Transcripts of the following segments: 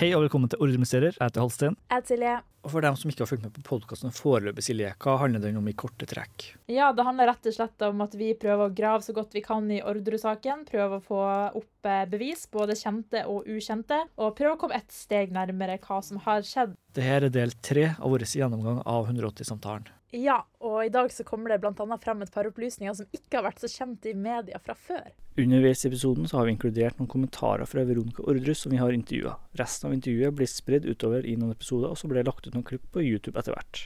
Hei og velkommen til Ordremysterier. Jeg heter Halsten. Jeg heter Silje. Og for dem som ikke har fulgt med på podkasten foreløpig, Silje, hva handler den om i korte trekk? Ja, det handler rett og slett om at vi prøver å grave så godt vi kan i Orderud-saken. Prøve å få opp eh, bevis, både kjente og ukjente. Og prøve å komme et steg nærmere hva som har skjedd. Dette er del tre av vår gjennomgang av 180-samtalen. Ja, og i dag så kommer det bl.a. frem et par opplysninger som ikke har vært så kjent i media fra før. Underveis i episoden så har vi inkludert noen kommentarer fra Veronica Ordrus som vi har intervjua. Resten av intervjuet blir spredd utover i noen episoder, og så blir det lagt ut noen klipp på YouTube etter hvert.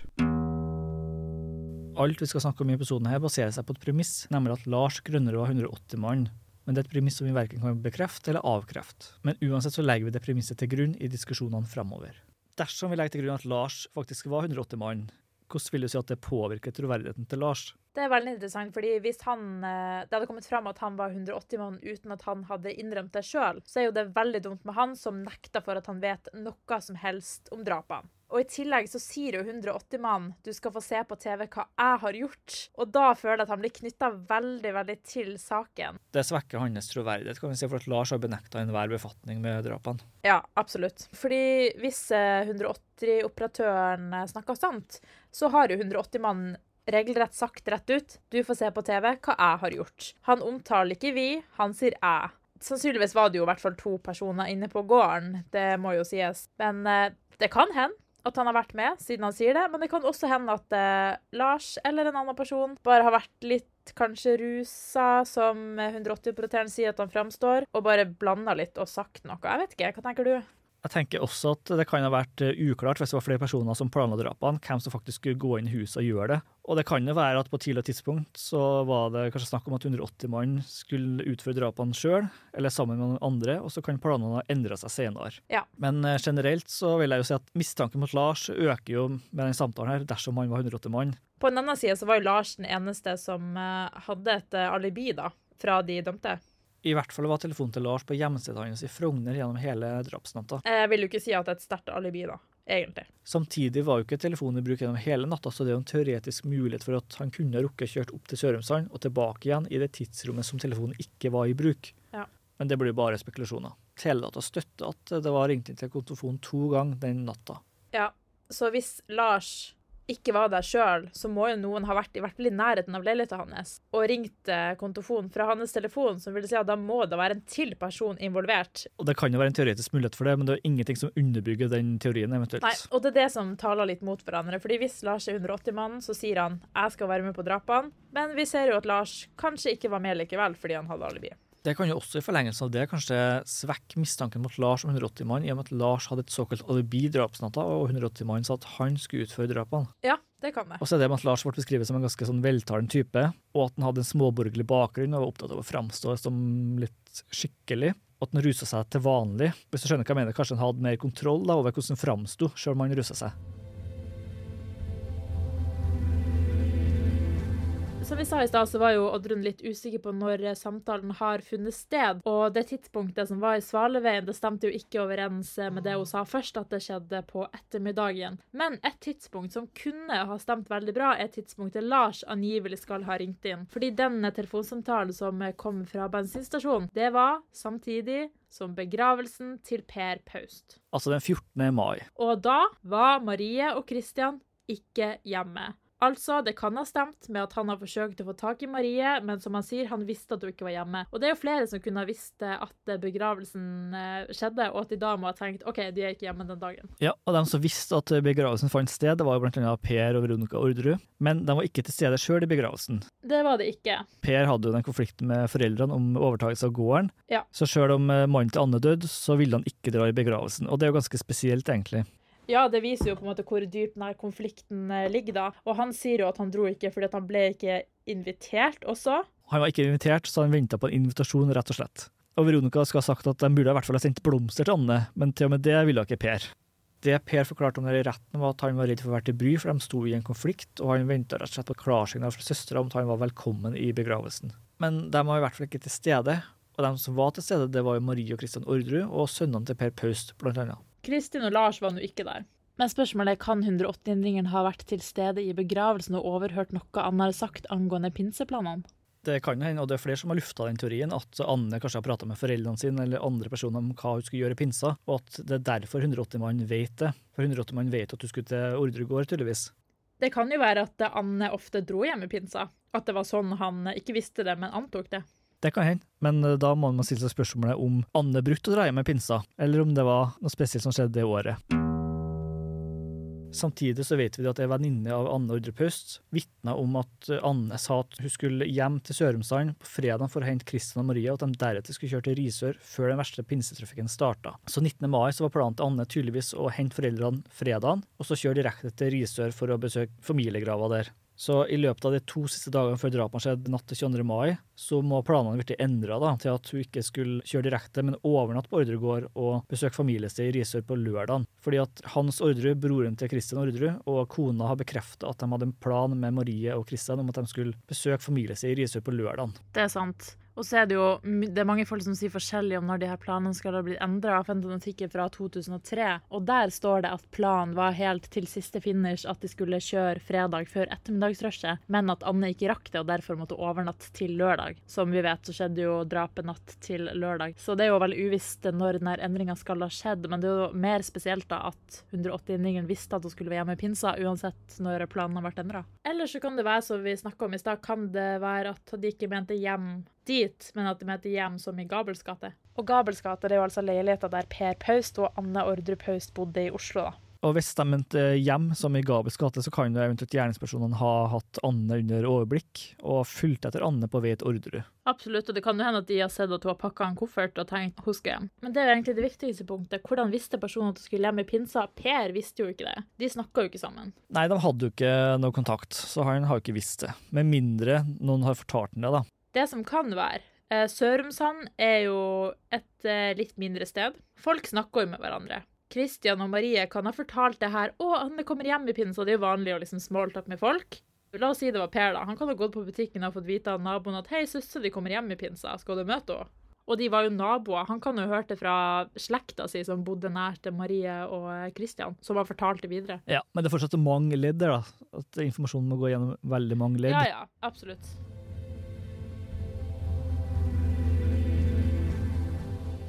Alt vi skal snakke om i episoden her baserer seg på et premiss, nemlig at Lars Grønnerud var 180-mannen. Men det er et premiss som vi verken kan bekrefte eller avkrefte. Men uansett så legger vi det premisset til grunn i diskusjonene framover. Dersom vi legger til grunn at Lars faktisk var 180 mann, hvordan vil du si at det påvirker troverdigheten til Lars? Det er veldig interessant, fordi hvis han, eh, det hadde kommet fram at han var 180 mann uten at han hadde innrømt det sjøl, så er jo det veldig dumt med han som nekter for at han vet noe som helst om drapene. Og i tillegg så sier jo 180 mann du skal få se på TV hva jeg har gjort. Og da føler jeg at han blir knytta veldig, veldig til saken. Det svekker hans troverdighet, kan vi si, for at Lars har benekta enhver befatning med drapene. Ja, absolutt. Fordi hvis 180-operatøren snakker sant, så har jo 180 mann regelrett sagt rett ut du får se på TV hva jeg har gjort. Han omtaler ikke vi, han sier jeg. Sannsynligvis var det jo i hvert fall to personer inne på gården, det må jo sies. Men eh, det kan hende at han har vært med, siden han sier det. Men det kan også hende at eh, Lars eller en annen person bare har vært litt kanskje rusa, som 180-operatøren sier at han framstår, og bare blanda litt og sagt noe. Jeg vet ikke, hva tenker du? Jeg tenker også at det kan ha vært eh, uklart hvis det var flere personer som planla drapene, hvem som faktisk skulle gå inn i huset og gjøre det. Og det kan jo være at på et tidligere tidspunkt så var det kanskje snakk om at 180 mann skulle utføre drapene sjøl, eller sammen med noen andre, og så kan planene ha endra seg senere. Ja. Men eh, generelt så vil jeg jo si at mistanken mot Lars øker jo med den samtalen her, dersom han var 180 mann. På en annen side så var jo Lars den eneste som eh, hadde et alibi da, fra de dømte. I hvert fall var telefonen til Lars på hjemstedet hans i Frogner gjennom hele drapsnatta. Jeg vil jo ikke si at det er et sterkt alibi, da. Egentlig. Samtidig var jo ikke telefonen i bruk gjennom hele natta, så det er jo en teoretisk mulighet for at han kunne ha rukket kjørt opp til Sørumsand og tilbake igjen i det tidsrommet som telefonen ikke var i bruk. Ja. Men det blir bare spekulasjoner. Teledata støtter at det var ringt inn til kontofon to ganger den natta. Ja, så hvis Lars ikke var der sjøl, så må jo noen ha vært i hvert fall i nærheten av leiligheten hans og ringt kontofonen kontofon fra hans telefon, som vil si at da må det være en til person involvert. Og det kan jo være en teoretisk mulighet for det, men det er ingenting som underbygger den teorien eventuelt. Nei, og det er det som taler litt mot hverandre. fordi hvis Lars er 180 mann, så sier han 'jeg skal være med på drapene', men vi ser jo at Lars kanskje ikke var med likevel fordi han hadde alibi. Det kan jo også i forlengelsen av det kanskje svekke mistanken mot Lars om 180-mannen, i og med at Lars hadde et såkalt alibi drapsnatta, og 180-mannen sa at han skulle utføre drapene. Ja, det kan det. Og så er det med at Lars ble beskrevet som en ganske sånn veltalende type, og at han hadde en småborgerlig bakgrunn og var opptatt av å framstå som litt skikkelig. Og at han rusa seg til vanlig. Hvis du skjønner hva jeg mener, kanskje han hadde mer kontroll da, over hvordan han framsto, sjøl om han rusa seg. Som vi sa i stad, så var jo Oddrun litt usikker på når eh, samtalen har funnet sted. Og det tidspunktet som var i Svaleveien, det stemte jo ikke overens eh, med det hun sa først, at det skjedde på ettermiddagen. Men et tidspunkt som kunne ha stemt veldig bra, er tidspunktet Lars angivelig skal ha ringt inn. Fordi den telefonsamtalen som eh, kom fra bensinstasjonen, det var samtidig som begravelsen til Per Paust. Altså den 14. mai. Og da var Marie og Christian ikke hjemme. Altså, det kan ha stemt med at han har forsøkt å få tak i Marie, men som han sier, han visste at hun ikke var hjemme. Og det er jo flere som kunne ha visst eh, at eh, begravelsen eh, skjedde, og at de da må ha tenkt OK, de er ikke hjemme den dagen. Ja, og de som visste at begravelsen fant sted, det var jo blant annet Per og Veronica Orderud, men de var ikke til stede sjøl i begravelsen. Det var det ikke. Per hadde jo den konflikten med foreldrene om overtakelse av gården, Ja. så sjøl om mannen til Anne døde, så ville han ikke dra i begravelsen, og det er jo ganske spesielt, egentlig. Ja, det viser jo på en måte hvor dyp denne konflikten eh, ligger, da. Og han sier jo at han dro ikke fordi han ble ikke invitert også. Han var ikke invitert, så han venta på en invitasjon, rett og slett. Og Veronica skal ha sagt at de burde i hvert fall ha sendt blomster til Anne, men til og med det ville ikke Per. Det Per forklarte om det i retten, var at han var redd for å være til bry, for de sto i en konflikt, og han venta rett og slett på klarsignal fra søstera om at han var velkommen i begravelsen. Men de var i hvert fall ikke til stede, og de som var til stede, det var jo Marie og Christian Orderud, og sønnene til Per Paust, blant annet. Kristin og Lars var nå ikke der. Men spørsmålet er kan 180-endringen ha vært til stede i begravelsen og overhørt noe Anne har sagt angående pinseplanene? Det kan hende, og det er flere som har lufta den teorien, at Anne kanskje har prata med foreldrene sine eller andre personer om hva hun skulle gjøre i pinsa, og at det er derfor 180-mannen vet det. For 180-mannen vet at hun skulle til ordre gård, tydeligvis. Det kan jo være at Anne ofte dro hjem i pinsa. At det var sånn han ikke visste det, men antok det. Det kan hende, men eh, da må man stille seg spørsmålet om Anne brukte å dra hjem med pinsa, eller om det var noe spesielt som skjedde det året. Samtidig så vet vi at ei venninne av Anne Ordre Paust vitna om at Anne sa at hun skulle hjem til Sørumsand på fredag for å hente Kristian og Maria, og at de deretter skulle kjøre til Risør før den verste pinsetrafikken starta. Så 19. mai så var planen til Anne tydeligvis å hente foreldrene fredagen, og så kjøre direkte til Risør for å besøke familiegrava der. Så i løpet av de to siste dagene før drapene skjedde natt til 22. mai, så må planene bli endra til at hun ikke skulle kjøre direkte, men overnatte på Ordregård og besøke familiested i Risør på lørdagen. Fordi at Hans Orderud, broren til Kristian Orderud, og kona har bekrefta at de hadde en plan med Marie og Kristian om at de skulle besøke familiested i Risør på lørdagen. Det er sant. Og så er det jo det er mange folk som sier forskjellig om når de her planene skal ha blitt endra. Jeg fant en artikkel fra 2003, og der står det at planen var helt til siste finish at de skulle kjøre fredag før ettermiddagsrushet, men at Anne ikke rakk det og derfor måtte overnatte til lørdag. Som vi vet, så skjedde jo drapet natt til lørdag. Så det er jo veldig uvisst når denne endringa skal ha skjedd, men det er jo mer spesielt da at 180-endingen visste at hun skulle være hjemme i pinsa, uansett når planen har vært endra. Eller så kan det være, som vi snakka om i stad, kan det være at de ikke mente hjem dit, men at de heter hjem som i Gabels gate. Og Gabels gate er jo altså leiligheta der Per Paust og Anne Ordre Paust bodde i Oslo. da. Og hvis de mente hjem, som i Gabels gate, så kan jo eventuelt gjerningspersonene ha hatt Anne under overblikk og fulgt etter Anne på vei til Orderud. Absolutt, og det kan jo hende at de har sett at hun har pakka en koffert og tenkt hun skal hjem. Men det er jo egentlig det viktigste punktet. Hvordan visste personen at hun skulle hjem i pinsa? Per visste jo ikke det. De snakka jo ikke sammen. Nei, de hadde jo ikke noe kontakt, så han har jo ikke visst det. Med mindre noen har fortalt ham det, da. Det som kan være eh, Sørumsand er jo et eh, litt mindre sted. Folk snakker jo med hverandre. Kristian og Marie kan ha fortalt det her. 'Å, Anne kommer hjem i pinsa.' Det er jo vanlig å liksom smalltalk med folk. La oss si det var Per, da. Han kan ha gått på butikken og fått vite av naboen at 'Hei, søster, de kommer hjem i pinsa. Skal du møte henne?' Og de var jo naboer. Han kan jo ha hørt det fra slekta si, som bodde nær til Marie og Kristian, som har fortalt det videre. Ja, Men det er fortsatt mange ledd der, da. At informasjonen må gå gjennom veldig mange ledd. Ja, ja, absolutt.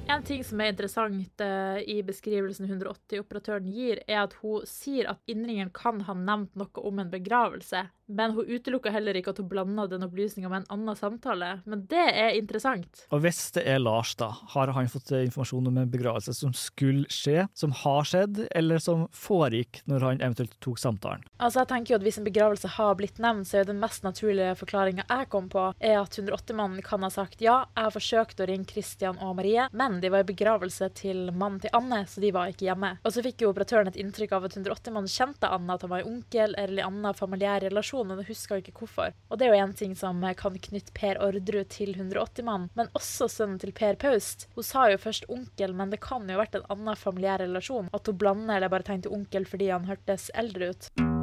En ting som er interessant uh, i beskrivelsen 180-operatøren gir, er at hun sier at innringeren kan ha nevnt noe om en begravelse, men hun utelukker heller ikke at hun blanda den opplysninga med en annen samtale. Men det er interessant. Og hvis det er Lars, da, har han fått informasjon om en begravelse som skulle skje, som har skjedd, eller som foregikk når han eventuelt tok samtalen? Altså, jeg tenker jo at Hvis en begravelse har blitt nevnt, så er jo den mest naturlige forklaringa jeg kom på, er at 180-mannen kan ha sagt ja, jeg har forsøkt å ringe Christian og Marie, men de var i begravelse til mannen til Anne, så de var ikke hjemme. Og så fikk jo operatøren et inntrykk av at 180-mannen kjente Anne, at han var onkel eller i annen familiær relasjon men husker ikke hvorfor. Og det er jo en ting som kan knytte Per Orderud til 180-mannen, men også sønnen til Per Paust. Hun sa jo først onkel, men det kan jo ha vært en annen familiær relasjon. At hun blander eller bare tenkte onkel fordi han hørtes eldre ut.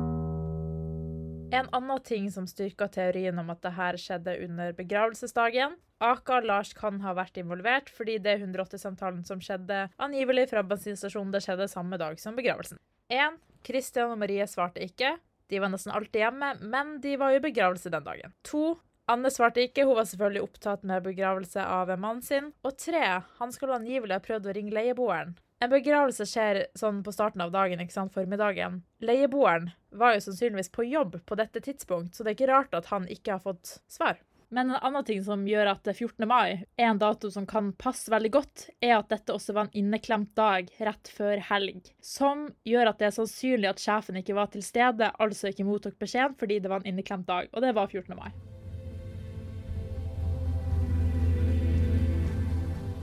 En annen ting som styrker teorien om at det her skjedde under begravelsesdagen. Aka Lars kan ha vært involvert, fordi det 180-samtalen som skjedde angivelig fra bensinstasjonen, det skjedde samme dag som begravelsen. 1. Christian og Marie svarte ikke. De var nesten alltid hjemme, men de var i begravelse den dagen. 2. Anne svarte ikke, hun var selvfølgelig opptatt med begravelse av mannen sin. Og 3. Han skulle angivelig ha prøvd å ringe leieboeren. En begravelse skjer sånn på starten av dagen, ikke sant, formiddagen. Leieboeren var jo sannsynligvis på jobb på dette tidspunkt, så det er ikke rart at han ikke har fått svar. Men en annen ting som gjør at 14. mai er en dato som kan passe veldig godt, er at dette også var en inneklemt dag rett før helg. Som gjør at det er sannsynlig at sjefen ikke var til stede, altså ikke mottok beskjeden fordi det var en inneklemt dag, og det var 14. mai.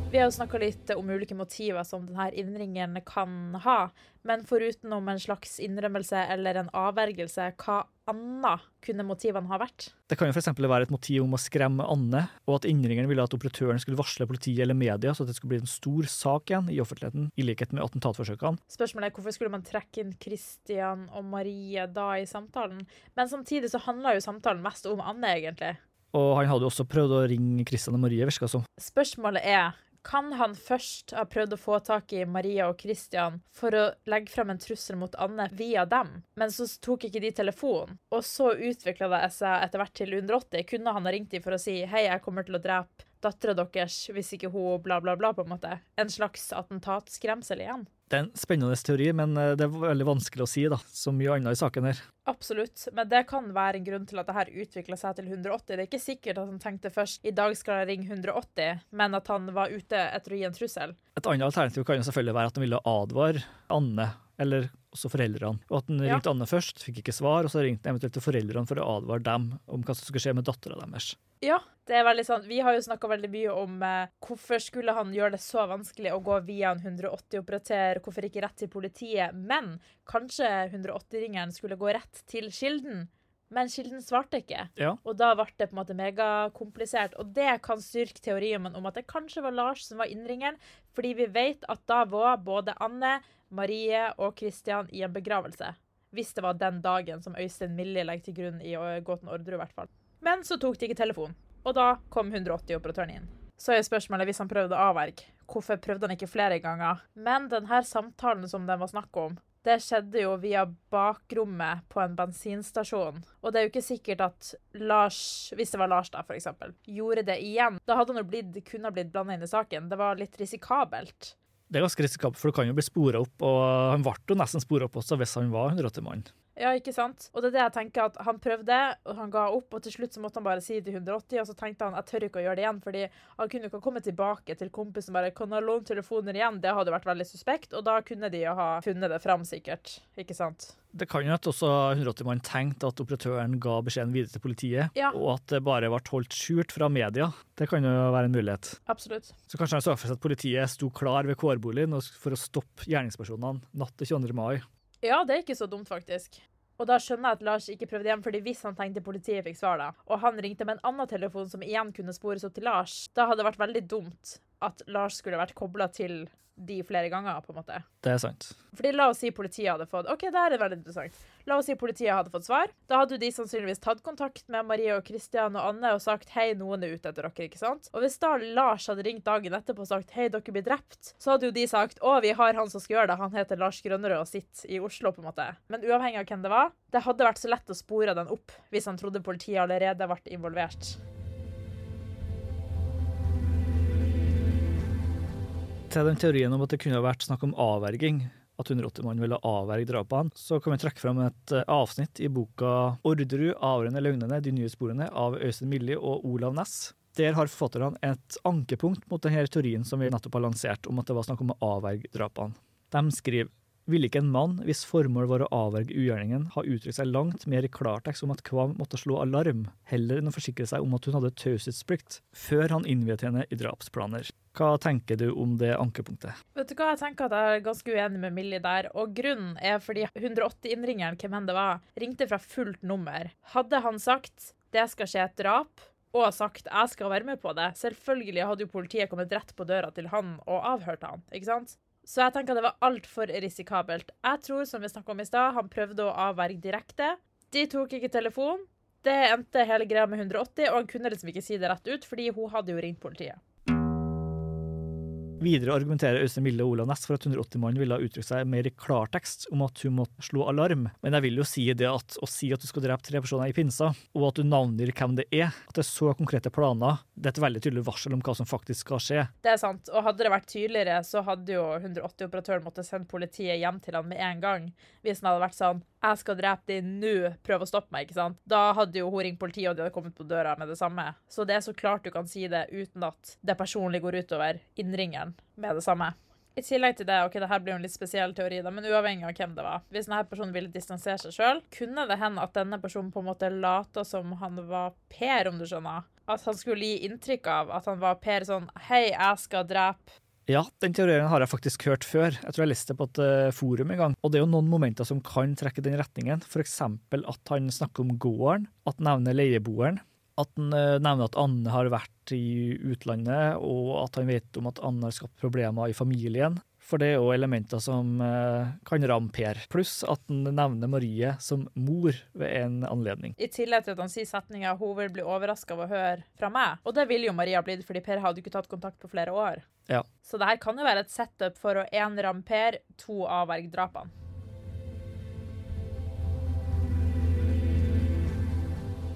Vi har jo snakka litt om ulike motiver som denne innringen kan ha. Men foruten om en slags innrømmelse eller en avvergelse, hva annet kunne motivene ha vært? Det kan jo f.eks. være et motiv om å skremme Anne, og at innringeren ville at operatøren skulle varsle politiet eller media, så det skulle bli en stor sak igjen i offentligheten, i likhet med attentatforsøkene. Spørsmålet er hvorfor skulle man trekke inn Christian og Marie da i samtalen? Men samtidig så handla jo samtalen mest om Anne, egentlig. Og han hadde jo også prøvd å ringe Christian og Marie, virka som. Spørsmålet er kan han først ha prøvd å få tak i Maria og Christian for å legge fram en trussel mot Anne via dem, men så tok ikke de telefonen. Og så utvikla det seg etter hvert til 180. Kunne han ha ringt dem for å si hei, jeg kommer til å drepe dattera deres hvis ikke hun bla, bla, bla, på en måte? En slags attentatskremsel igjen? Det er en spennende teori, men eh, det er veldig vanskelig å si, da, så mye annet i saken her. Absolutt, men det kan være en grunn til at det her utvikla seg til 180. Det er ikke sikkert at han tenkte først i dag skal jeg ringe 180, men at han var ute etter å gi en trussel. Et annet alternativ kan jo selvfølgelig være at han ville advare Anne, eller også foreldrene. Og at han Ja. ringte Anne først, fikk ikke svar, og så ringte han eventuelt til foreldrene for å advare dem om hva som skulle skje med dattera deres. Ja, det er veldig sånn. Vi har jo snakka veldig mye om eh, hvorfor skulle han gjøre det så vanskelig å gå via en 180-operatør, hvorfor ikke rett til politiet? Men kanskje 180-ringeren skulle gå rett til kilden? Men kilden svarte ikke. Ja. Og da ble det på en måte megakomplisert. Og det kan styrke teorien om at det kanskje var Lars som var innringeren, fordi vi vet at da var både Anne, Marie og Christian i en begravelse. Hvis det var den dagen som Øystein Millie legger til grunn i å gå til Orderud, i hvert fall. Men så tok de ikke telefonen, og da kom 180-operatøren inn. Så er spørsmålet hvis han prøvde å avverge, hvorfor prøvde han ikke flere ganger? Men denne samtalen som den var snakk om, det skjedde jo via bakrommet på en bensinstasjon. Og det er jo ikke sikkert at Lars, hvis det var Lars da, eksempel, gjorde det igjen. Da hadde han jo blitt, blitt blanda inn i saken. Det var litt risikabelt. Det er ganske risikabelt, for du kan jo bli spora opp, og han ble jo nesten spora opp også hvis han var 180-mann. Ja, ikke sant? Og det er det jeg tenker at han prøvde, og han ga opp, og til slutt så måtte han bare si til 180, og så tenkte han jeg tør ikke å gjøre det igjen, fordi han kunne ikke komme tilbake til kompisen bare kan ha låne telefoner igjen, det hadde vært veldig suspekt, og da kunne de jo ha funnet det fram sikkert, ikke sant? Det kan jo at også 180-mannen tenkte at operatøren ga beskjeden videre til politiet, Ja. og at det bare ble holdt skjult fra media. Det kan jo være en mulighet. Absolutt. Så kanskje han så for seg at politiet sto klar ved kårboligen for å stoppe gjerningspersonene natt til 22. mai. Ja, det er ikke så dumt, faktisk. Og da skjønner jeg at Lars ikke prøvde igjen, fordi hvis han tenkte politiet fikk svar da, og han ringte med en annen telefon som igjen kunne spores opp til Lars, da hadde det vært veldig dumt at Lars skulle vært kobla til de flere ganger, på en måte. Det er sant. Fordi la oss si politiet hadde fått Ok, det her er veldig interessant. La oss si politiet hadde fått svar. Da hadde de sannsynligvis tatt kontakt med Marie og Christian og Anne og sagt hei, noen er ute etter dere, ikke sant? Og hvis da Lars hadde ringt dagen etterpå og sagt hei, dere blir drept, så hadde jo de sagt å, vi har han som skal gjøre det, han heter Lars Grønnerød og sitter i Oslo, på en måte. Men uavhengig av hvem det var, det hadde vært så lett å spore den opp hvis han trodde politiet allerede ble involvert. Til den teorien om at det kunne vært snakk om avverging, at 180-mannen ville avverge drapene, så kan vi trekke fram et eh, avsnitt i boka 'Orderud avrende løgnene de nye sporene' av Øystein Millie og Olav Næss. Der har forfatterne et ankepunkt mot denne teorien som vi nettopp har lansert, om at det var snakk om å avverge drapene. De skriver ville ikke en mann, hvis formål var å avverge ugjerningen, ha uttrykt seg langt mer i klartekst om at Kvam måtte slå alarm, heller enn å forsikre seg om at hun hadde taushetsplikt, før han innviet henne i drapsplaner. Hva tenker du om det ankepunktet? Vet du hva, jeg tenker at jeg er ganske uenig med Millie der, og grunnen er fordi 180-innringeren, hvem enn det var, ringte fra fullt nummer. Hadde han sagt det skal skje et drap, og sagt jeg skal være med på det, selvfølgelig hadde jo politiet kommet rett på døra til han og avhørt han, ikke sant? Så jeg tenker at det var altfor risikabelt. Jeg tror, som vi snakka om i stad, han prøvde å avverge direkte. De tok ikke telefon. Det endte hele greia med 180, og han kunne liksom ikke si det rett ut, fordi hun hadde jo ringt politiet. Videre argumenterer Øystein Mille og Olav Næss for at 180-mannen ville ha uttrykt seg mer i klartekst om at hun måtte slå alarm, men jeg vil jo si det at å si at du skal drepe tre personer i pinsa, og at du navngir hvem det er, at det er så konkrete planer, det er et veldig tydelig varsel om hva som faktisk skal skje. Det er sant, og hadde det vært tydeligere, så hadde jo 180-operatøren måttet sende politiet hjem til han med en gang. Hvis han hadde vært sånn 'Jeg skal drepe deg nå, prøv å stoppe meg', ikke sant. Da hadde jo hun ringt politiet, og de hadde kommet på døra med det samme. Så det er så klart du kan si det uten at det personlig går utover innringeren med det samme. I tillegg til det, ok, det her blir jo en litt spesiell teori, da, men uavhengig av hvem det var Hvis denne personen ville distansere seg sjøl, kunne det hende at denne personen på en måte lata som han var Per, om du skjønner. At han skulle gi inntrykk av at han var Per sånn Hei, jeg skal drepe Ja, den teorien har jeg faktisk hørt før. Jeg tror jeg leste det på et eh, forum en gang. Og det er jo noen momenter som kan trekke den retningen. Eksempel at han snakker om gården, at han nevner leieboeren. At han eh, nevner at Anne har vært i utlandet, og at han vet om at Anne har skapt problemer i familien. For det er jo elementer som eh, kan ramme Per. Pluss at han nevner Marie som mor ved en anledning. I tillegg til at han sier setninga 'hun vil bli overraska av å høre fra meg'. Og det ville jo Maria blitt, fordi Per hadde ikke tatt kontakt på flere år. Ja. Så det her kan jo være et setup for å én ramme Per, to avverge drapene.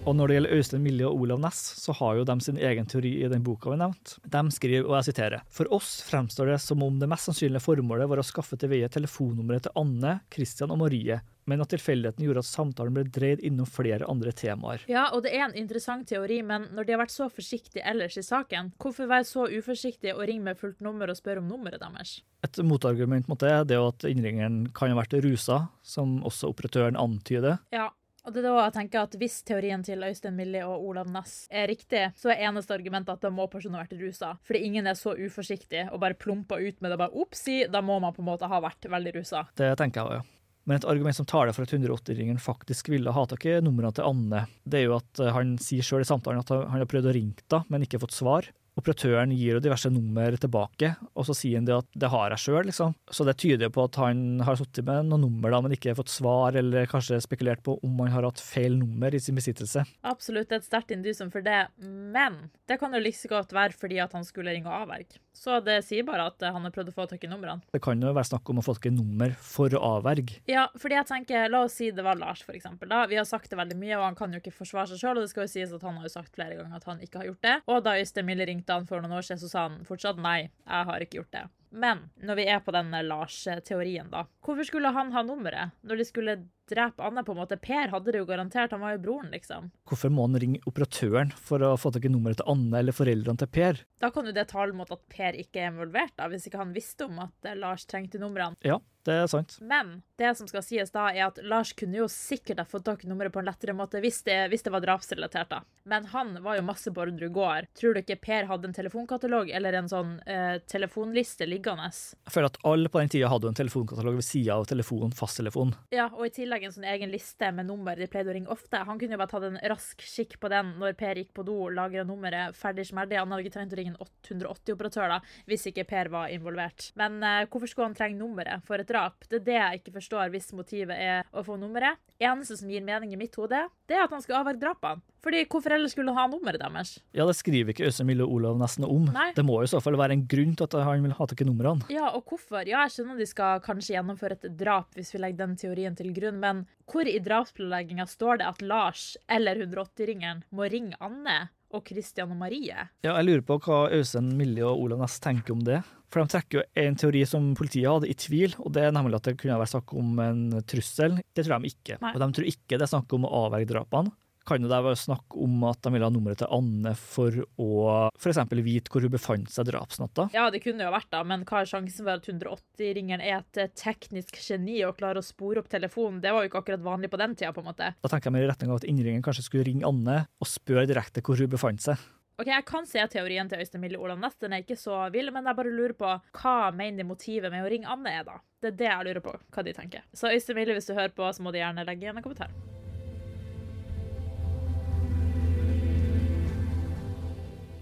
Og når det gjelder Øystein Millie og Olav Næss, så har jo de sin egen teori i den boka vi nevnte. De skriver, og jeg siterer, For oss fremstår det som om det mest sannsynlige formålet var å skaffe til veie telefonnummeret til Anne, Christian og Marie, men at tilfeldigheten gjorde at samtalen ble dreid innom flere andre temaer. Ja, og det er en interessant teori, men når de har vært så forsiktige ellers i saken, hvorfor være så uforsiktige og ringe med fullt nummer og spørre om nummeret deres? Et motargument mot det, det er jo at innringeren kan ha vært rusa, som også operatøren antyder. Ja, og det er da jeg tenker at Hvis teorien til Øystein Millie og Olav Næss er riktig, så er eneste argumentet at da må personen ha vært rusa. Fordi ingen er så uforsiktig og bare plumper ut med det bare opsi, da må man på en måte ha vært veldig rusa. Det tenker jeg òg, ja. Men et argument som taler for at 180-ringen faktisk ville ha tak i numrene til Anne, det er jo at eh, han sier sjøl i samtalen at han har prøvd å ringe henne, men ikke fått svar. Operatøren gir jo diverse nummer tilbake, og så sier han det at det har jeg sjøl, liksom. Så det tyder jo på at han har sittet med noen nummer, da, men ikke fått svar, eller kanskje spekulert på om han har hatt feil nummer i sin besittelse. Absolutt det er et sterkt indusum for det, men det kan jo like godt være fordi at han skulle ringe og avverge. Så det sier bare at han har prøvd å få tak i numrene. Det kan jo være snakk om å få tak i nummer for å avverge. Ja, fordi jeg tenker, La oss si det var Lars, for eksempel. Da. Vi har sagt det veldig mye, og han kan jo ikke forsvare seg sjøl. Og det skal jo sies at han har jo sagt flere ganger at han ikke har gjort det. Og da Øystein Mille ringte han for noen år siden, så sa han fortsatt nei, jeg har ikke gjort det. Men når vi er på den Lars-teorien, da. Hvorfor skulle han ha nummeret når de skulle drepe Anne? på en måte? Per hadde det jo garantert, han var jo broren, liksom. Hvorfor må han ringe operatøren for å få tak i nummeret til Anne eller foreldrene til Per? Da kan jo det tale mot at Per ikke er involvert, da, hvis ikke han visste om at eh, Lars trengte numrene. Ja, det er sant. Men det som skal sies da, er at Lars kunne jo sikkert ha fått tak i nummeret på en lettere måte hvis det, hvis det var drapsrelatert. da. Men han var jo masse på ordre gård. Tror du ikke Per hadde en telefonkatalog eller en sånn eh, telefonliste liggende? Jeg føler at alle på den tida hadde en telefonkatalog ved sida av telefon, fasttelefon. Ja, og i tillegg en sånn egen liste med nummer de pleide å ringe ofte. Han kunne jo bare tatt en rask skikk på den når Per gikk på do, lagra nummeret, ferdig smerdig. Han hadde ikke trengt å ringe en 880-operatør da, hvis ikke Per var involvert. Men eh, hvorfor skulle han trenge nummeret for et drap? Det er det jeg ikke forstår hvis motivet er å få nummeret. Eneste som gir mening i mitt hode, det er at han skal avverge drapene. Fordi hvorfor ellers skulle han ha nummeret deres? Ja, det skriver ikke Øystein Mille Olav nesten om. Nei. Det må i så fall være en grunn til at han vil ha tak i numrene. Ja, og hvorfor? Ja, jeg skjønner de skal kanskje gjennomføre et drap hvis vi legger den teorien til grunn, men hvor i drapsplanlegginga står det at Lars eller 180-ringeren må ringe Anne og Christian og Marie? Ja, jeg lurer på hva Øystein Millie og Olav Næss tenker om det. For de trekker jo en teori som politiet hadde i tvil, og det er nemlig at det kunne vært snakk om en trussel. Det tror de ikke. Nei. Og de tror ikke det er snakk om å avverge drapene. Kan det være snakk om at de ville ha nummeret til Anne for å f.eks. vite hvor hun befant seg drapsnatta? Ja, det kunne jo vært da, men hva er sjansen for at 180-ringeren er et eh, teknisk geni og klarer å spore opp telefonen? Det var jo ikke akkurat vanlig på den tida, på en måte. Da tenker jeg mer i retning av at innringeren kanskje skulle ringe Anne og spørre direkte hvor hun befant seg. Ok, Jeg kan se teorien til Øystein Mille Olav Næss, den er ikke så vill, men jeg bare lurer på hva mener de motivet med å ringe Anne er, da? Det er det jeg lurer på, hva de tenker. Så Øystein Mille, hvis du hører på, så må du gjerne legge igjen en kommentar.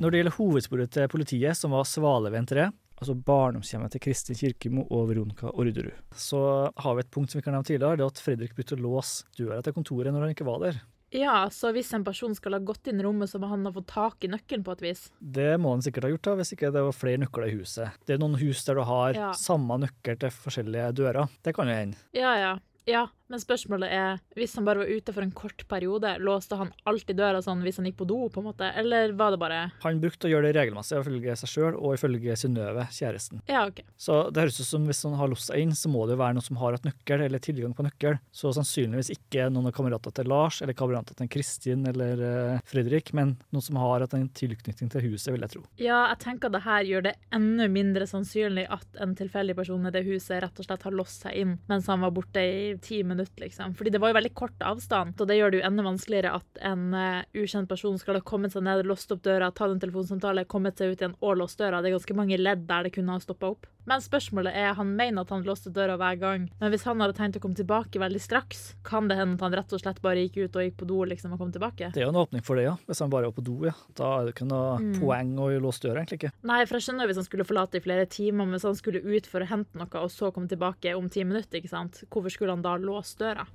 Når det gjelder hovedsporet til politiet, som var Svaleveien 3, altså barndomshjemmet til Kristin Kirkemo og Veronica Orderud. Så har vi et punkt som vi kan nevne tidligere, det er at Fredrik begynte å låse døra til kontoret når han ikke var der. Ja, så hvis en person skal ha gått inn i rommet, så må han ha fått tak i nøkkelen på et vis. Det må han sikkert ha gjort, da, hvis ikke det var flere nøkler i huset. Det er noen hus der du har Ja. samme nøkkel til forskjellige dører. Det kan jo hende. Ja, ja. Ja, men spørsmålet er, hvis han bare var ute for en kort periode, låste han alltid døra sånn hvis han gikk på do, på en måte, eller var det bare Han brukte å gjøre det regelmessig ifølge seg sjøl og ifølge Synnøve, kjæresten. Ja, OK. Så det høres ut som hvis han har låst seg inn, så må det jo være noen som har et nøkkel eller tilgang på nøkkel. Så sannsynligvis ikke noen av kameratene til Lars eller kamerater til Kristin eller uh, Fredrik, men noen som har hatt en tilknytning til huset, vil jeg tro. Ja, jeg tenker det her gjør det enda mindre sannsynlig at en tilfeldig person i det huset rett og slett har låst seg inn mens han var borte i ti minutter, liksom. Fordi det var jo veldig kort avstand, og det gjør det jo enda vanskeligere at en uh, ukjent person skal ha kommet seg ned, låst opp døra, tatt en telefonsamtale, kommet seg ut igjen og låst døra. Det er ganske mange ledd der det kunne ha stoppa opp. Men spørsmålet er, han mener at han låste døra hver gang, men hvis han hadde tenkt å komme tilbake veldig straks, kan det hende at han rett og slett bare gikk ut og gikk på do liksom og kom tilbake? Det er jo en åpning for det, ja. Hvis han bare var på do, ja. Da er det ikke noe Mm. poeng å låse døra, egentlig ikke. Nei, for jeg skjønner hvis han skulle forlate i flere timer, men hvis han skulle ut for å hente noe, og så komme tilbake om ti minutter, ikke sant? Hvorfor skulle han da låse døra?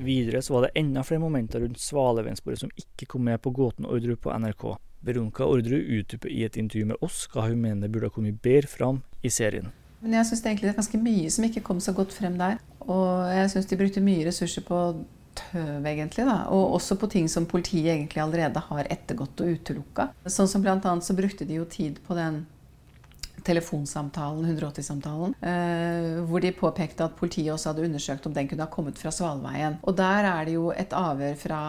Videre så var det enda flere momenter rundt Svaleveinsporet som ikke kom med på Gåten Ordru på NRK. Veronica Ordru utdyper i et intervju med oss hva hun mener burde ha kommet bedre fram i serien. Men jeg syns egentlig det er ganske mye som ikke kom så godt frem der. Og jeg syns de brukte mye ressurser på tøv, egentlig. da, Og også på ting som politiet egentlig allerede har ettergått og utelukka. Sånn som blant annet så brukte de jo tid på den telefonsamtalen, 180-samtalen, eh, hvor de påpekte at politiet også hadde undersøkt om den kunne ha kommet fra Svalveien. Og der er det jo et avhør fra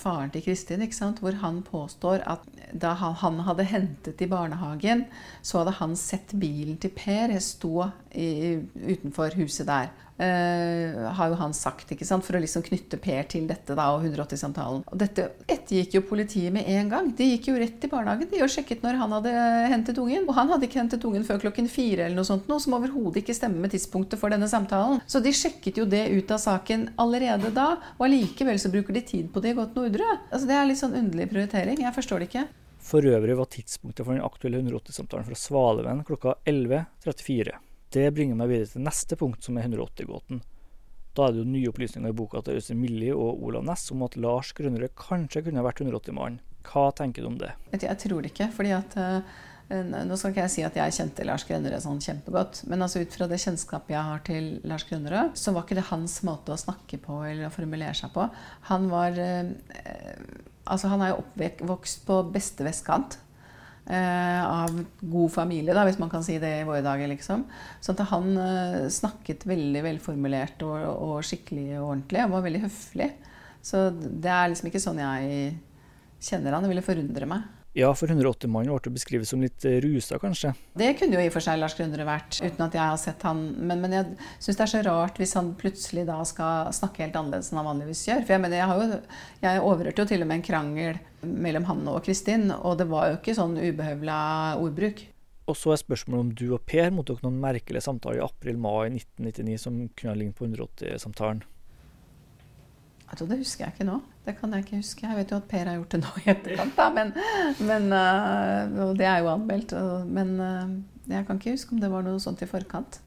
faren til Kristin, hvor han påstår at da han hadde hentet i barnehagen, så hadde han sett bilen til Per stå i, utenfor huset der. Eh, har jo han sagt, ikke sant, for å liksom knytte Per til dette da, og 180-samtalen. Og dette ettergikk jo politiet med en gang. De gikk jo rett i barnehagen de og sjekket når han hadde hentet ungen. Og han hadde ikke hentet ungen før klokken fire, eller noe sånt, noe som overhodet ikke stemmer med tidspunktet for denne samtalen. Så de sjekket jo det ut av saken allerede da, og allikevel så bruker de tid på det i Godt Nordre. Altså, det er litt sånn underlig prioritering. Jeg forstår det ikke. For øvrig var tidspunktet for den aktuelle 180-samtalen fra Svalevenn klokka 11.34. Det bringer meg videre til neste punkt, som er 180-gåten. Da er det jo nye opplysninger i boka til Øystein Millie og Olav Næss om at Lars Grønnerød kanskje kunne vært 180-mannen. Hva tenker du om det? Jeg tror det ikke. fordi at eh, Nå skal ikke jeg si at jeg kjente Lars Grønnerød sånn kjempegodt, men altså ut fra det kjennskapet jeg har til Lars Grønnerød, så var ikke det hans måte å snakke på eller å formulere seg på. Han var eh, Altså, han er jo oppvokst på beste vestkant. Eh, av god familie, da, hvis man kan si det i våre dager. liksom. Så at han eh, snakket veldig velformulert og, og skikkelig og ordentlig. Og var veldig høflig. Så det er liksom ikke sånn jeg kjenner han. Det ville forundre meg. Ja, for 180-mannen ble beskrevet som litt eh, rusa, kanskje. Det kunne jo i og for seg Lars Grønnerud vært, uten at jeg har sett han. Men, men jeg syns det er så rart hvis han plutselig da skal snakke helt annerledes enn han vanligvis gjør. For jeg mener, jeg, har jo, jeg overhørte jo til og med en krangel mellom han og Kristin, og det var jo ikke sånn ubehøvla ordbruk. Og så er spørsmålet om du og Per mottok noen merkelige samtaler i april-mai 1999 som kunne ha lignet på 180-samtalen. Altså, det husker jeg ikke nå. Det kan jeg ikke huske. Jeg vet jo at Per har gjort det nå i etterkant, da, men, men uh, Og det er jo anmeldt. og- Men uh, jeg kan ikke huske om det var noe sånt i forkant.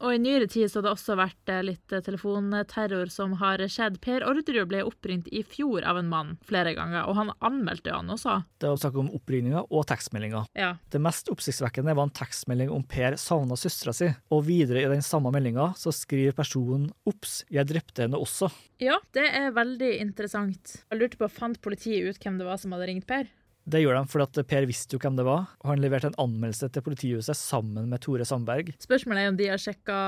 Og i nyere tid så har det også vært eh, litt eh, telefonterror som har skjedd. Per Orderud ble oppringt i fjor av en mann flere ganger, og han anmeldte jo han også. Det var snakk om oppringninger og tekstmeldinger. Ja. Det mest oppsiktsvekkende var en tekstmelding om Per savna søstera si, og videre i den samme meldinga så skriver personen 'Ops, jeg drepte henne også'. ja, det er veldig interessant. Jeg lurte på, fant politiet ut hvem det var som hadde ringt Per? Det gjør de fordi at Per visste jo hvem det var, og han leverte en anmeldelse til politihuset sammen med Tore Sandberg. Spørsmålet er om de har sjekka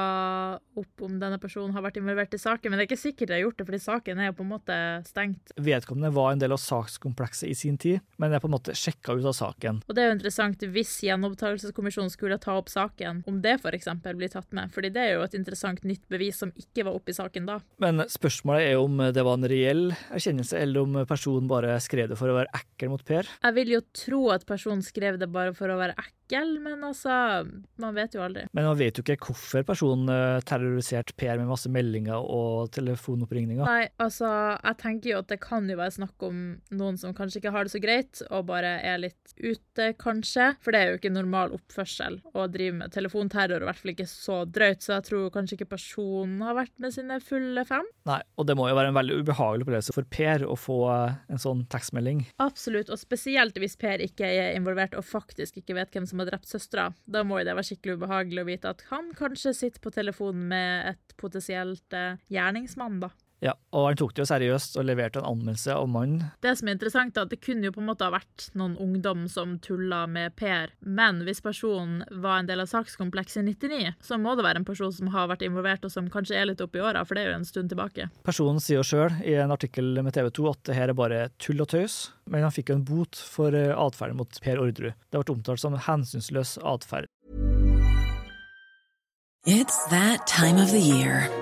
opp om denne personen har vært involvert i saken, men det er ikke sikkert de har gjort det, fordi saken er jo på en måte stengt. Vedkommende var en del av sakskomplekset i sin tid, men er på en måte sjekka ut av saken. Og det er jo interessant hvis gjenopptakelseskommisjonen skulle ta opp saken, om det f.eks. blir tatt med, fordi det er jo et interessant nytt bevis som ikke var oppe i saken da. Men spørsmålet er jo om det var en reell erkjennelse, eller om personen bare skrev det for å være ekkel mot Per. Jeg vil jo tro at personen skrev det bare for å være ekkel enkel, men altså Man vet jo aldri. Men man vet jo ikke hvorfor personen eh, terroriserte Per med masse meldinger og telefonoppringninger. Nei, altså, jeg tenker jo at det kan jo være snakk om noen som kanskje ikke har det så greit, og bare er litt ute, kanskje. For det er jo ikke normal oppførsel å drive med telefonterror, i hvert fall ikke så drøyt, så jeg tror kanskje ikke personen har vært med sine fulle fem. Nei, og det må jo være en veldig ubehagelig opplevelse for Per å få eh, en sånn tekstmelding. Absolutt, og spesielt hvis Per ikke er involvert og faktisk ikke vet hvem som har drept søstera. Da må jo det være skikkelig ubehagelig å vite at han kanskje sitter på telefonen med et potensielt eh, gjerningsmann, da. Ja, og han tok det jo seriøst og leverte en anmeldelse av mannen. Det som er interessant, er at det kunne jo på en måte ha vært noen ungdom som tulla med Per, men hvis personen var en del av sakskomplekset i 99, så må det være en person som har vært involvert, og som kanskje er litt oppi åra, for det er jo en stund tilbake. Personen sier jo sjøl i en artikkel med TV 2 at det her er bare tull og tøys, men han fikk jo en bot for eh, atferden mot Per Orderud. Det ble omtalt som hensynsløs atferd. It's that time of the year.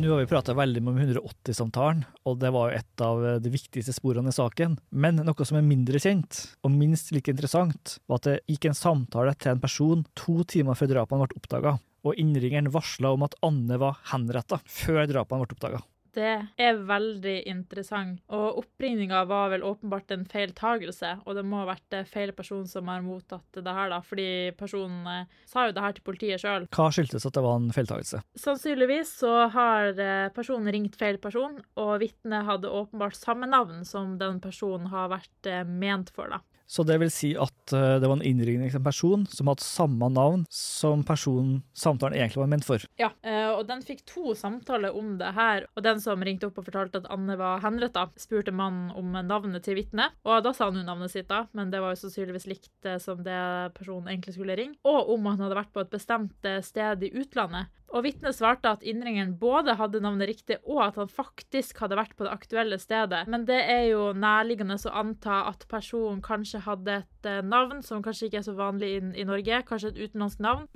Nå har vi prata veldig om 180-samtalen, og det var jo et av de viktigste sporene i saken. Men noe som er mindre kjent, og minst like interessant, var at det gikk en samtale til en person to timer før drapene ble oppdaga, og innringeren varsla om at Anne var henretta før drapene ble oppdaga. Det er veldig interessant, og oppringninga var vel åpenbart en feiltagelse, og det må ha vært eh, feil person som har mottatt det her, da, fordi personen eh, sa jo det her til politiet sjøl. Hva skyldtes at det var en feiltagelse? Sannsynligvis så har eh, personen ringt feil person, og vitnet hadde åpenbart samme navn som den personen har vært ment for, da. Så det vil si at eh, det var en innringning til en person som hadde samme navn som personen samtalen egentlig var ment for. Ja, eh, og den fikk to samtaler om det her, og den som ringte opp og fortalte at Anne var henretta, spurte mannen om navnet til vitnet, og da sa han jo navnet sitt, da, men det var jo sannsynligvis likt eh, som det personen egentlig skulle ringe, og om han hadde vært på et bestemt sted i utlandet. Og vitnet svarte at innringeren både hadde navnet riktig, og at han faktisk hadde vært på det aktuelle stedet. Men det er jo nærliggende å anta at personen kanskje hadde et eh, navn som kanskje ikke er så vanlig i, i Norge, kanskje et utenlandsk navn.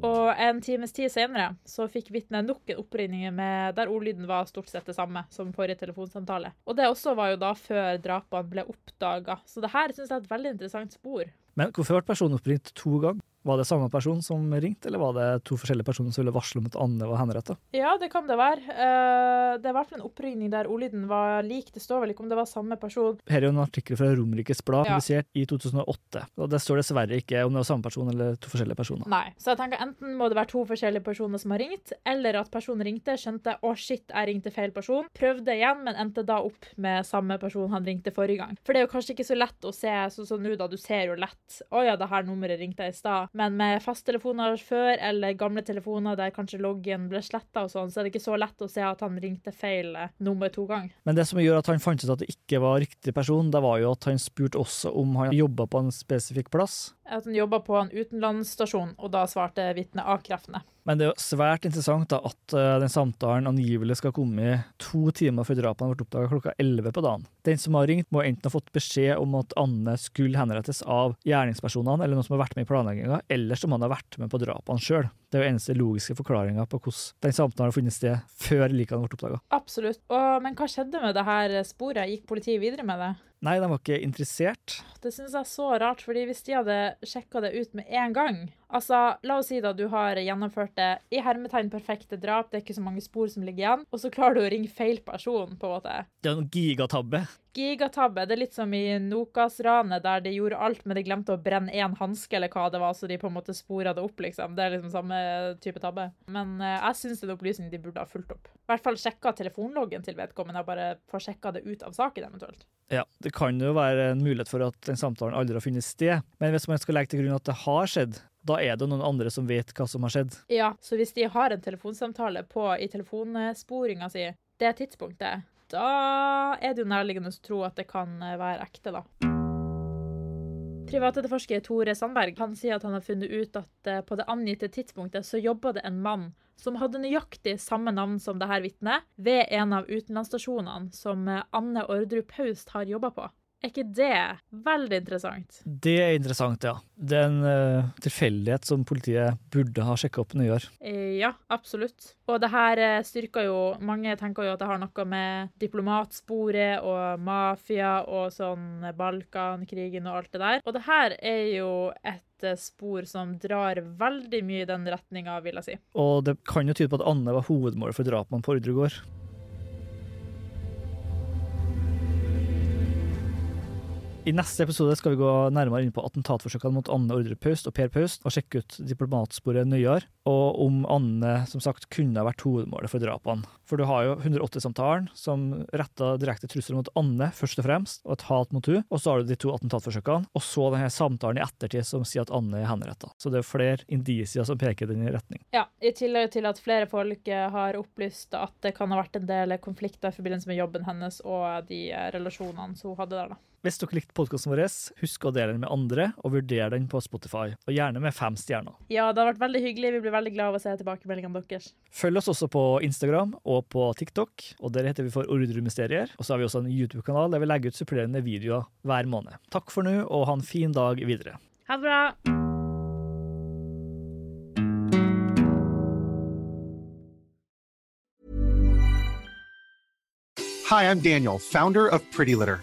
Og en times tid senere så fikk vitnet nok en oppringning der ordlyden var stort sett det samme som forrige telefonsamtale. Og det også var jo da før drapene ble oppdaga. Så det her syns jeg er et veldig interessant spor. Men hvorfor ble personen oppringt to ganger? Var det samme person som ringte, eller var det to forskjellige personer som ville varsle om at Anne var henretta? Ja, det kan det være. Eh, det er i hvert fall en oppringning der ordlyden var lik. Det står vel ikke om det var samme person. Her er jo en artikkel fra Romerikes Blad, Ja. publisert i 2008. Og det står dessverre ikke om det var samme person eller to forskjellige personer. Nei. Så jeg tenker enten må det være to forskjellige personer som har ringt, eller at personen ringte, skjønte å shit, jeg ringte feil person, prøvde igjen, men endte da opp med samme person han ringte forrige gang. For det er jo kanskje ikke så lett å se sånn som nå, da. Du ser jo lett å ja, det her nummeret ringte jeg i stad. Men med fasttelefoner før, eller gamle telefoner der kanskje loggen ble sletta sånn, så er det ikke så lett å se at han ringte feil eh, nummer to ganger. Men det som gjør at han fant ut at det ikke var riktig person, det var jo at han spurte også om han jobba på en spesifikk plass. At han jobba på en utenlandsstasjon, og da svarte vitnet avkreftende. Men det er jo svært interessant da, at eh, den samtalen angivelig skal komme to timer før drapene ble oppdaga klokka 11 på dagen. Den som har ringt, må enten ha fått beskjed om at Anne skulle henrettes av gjerningspersonene, eller noen som har vært med i planlegginga, eller som han har vært med på drapene sjøl. Det er jo eneste logiske forklaringa på hvordan den samtalen har funnet sted før likene ble oppdaga. Absolutt. Og, men hva skjedde med det her sporet? Gikk politiet videre med det? Nei, de var ikke interessert. Det syns jeg er så rart, fordi hvis de hadde sjekka det ut med en gang, Altså, La oss si da du har gjennomført det i hermetegn perfekte drap, det er ikke så mange spor som ligger igjen, og så klarer du å ringe feil person, på en måte. Det er en gigatabbe. Gigatabbe. Det er litt som i Nokas-ranet, der de gjorde alt, men de glemte å brenne én hanske eller hva det var, så de på en måte spora det opp, liksom. Det er liksom samme type tabbe. Men uh, jeg syns det er en opplysning de burde ha fulgt opp. I hvert fall sjekka telefonloggen til vedkommende, og bare få sjekka det ut av saken, eventuelt. Ja, Det kan jo være en mulighet for at den samtalen aldri har funnet sted, men hvis man skal legge til grunn at det har skjedd, da er det noen andre som vet hva som har skjedd. Ja, så hvis de har en telefonsamtale på i telefonsporinga si det tidspunktet, da er det jo nærliggende å tro at det kan eh, være ekte, da. Privatetterforsker Tore Sandberg han sier at han har funnet ut at eh, på det angitte tidspunktet så jobba det en mann som hadde nøyaktig samme navn som det her vitnet, ved en av utenlandsstasjonene som eh, Anne Orderud Haust har jobba på. Er ikke det veldig interessant? Det er interessant, ja. Det er en uh, tilfeldighet som politiet burde ha sjekka opp nøyere. Eh, ja, absolutt. Og det her uh, styrker jo Mange tenker jo at det har noe med diplomatsporet og mafia og sånn Balkankrigen og alt det der. Og det her er jo et spor som drar veldig mye i den retninga, vil jeg si. Og det kan jo tyde på at Anne var hovedmålet for drapene på Ordregård. I neste episode skal vi gå nærmere inn på attentatforsøkene mot Anne Ordre Paust og Per Paust, og sjekke ut diplomatsporet nøyere, og om Anne som sagt kunne ha vært hovedmålet for drapene. For du har jo 180-samtalen, som retta direkte trusler mot Anne, først og fremst, og et hat mot henne, og så har du de to attentatforsøkene, og så denne samtalen i ettertid som sier at Anne er henretta. Så det er flere indisier som peker i den retning. Ja, i tillegg til at flere folk har opplyst at det kan ha vært en del konflikter i forbindelse med jobben hennes og de relasjonene som hun hadde der, da. Hvis dere likte podkasten vår, husk å dele den med andre, og vurdere den på Spotify. Og gjerne med fem stjerner. Ja, det har vært veldig hyggelig. Vi blir veldig glad av å se tilbakemeldingene deres. Følg oss også på Instagram og på TikTok, og der heter vi for Ordremysterier. Og så har vi også en YouTube-kanal der vi legger ut supplerende videoer hver måned. Takk for nå, og ha en fin dag videre. Ha det bra! Hi, I'm Daniel, founder of Pretty Litter.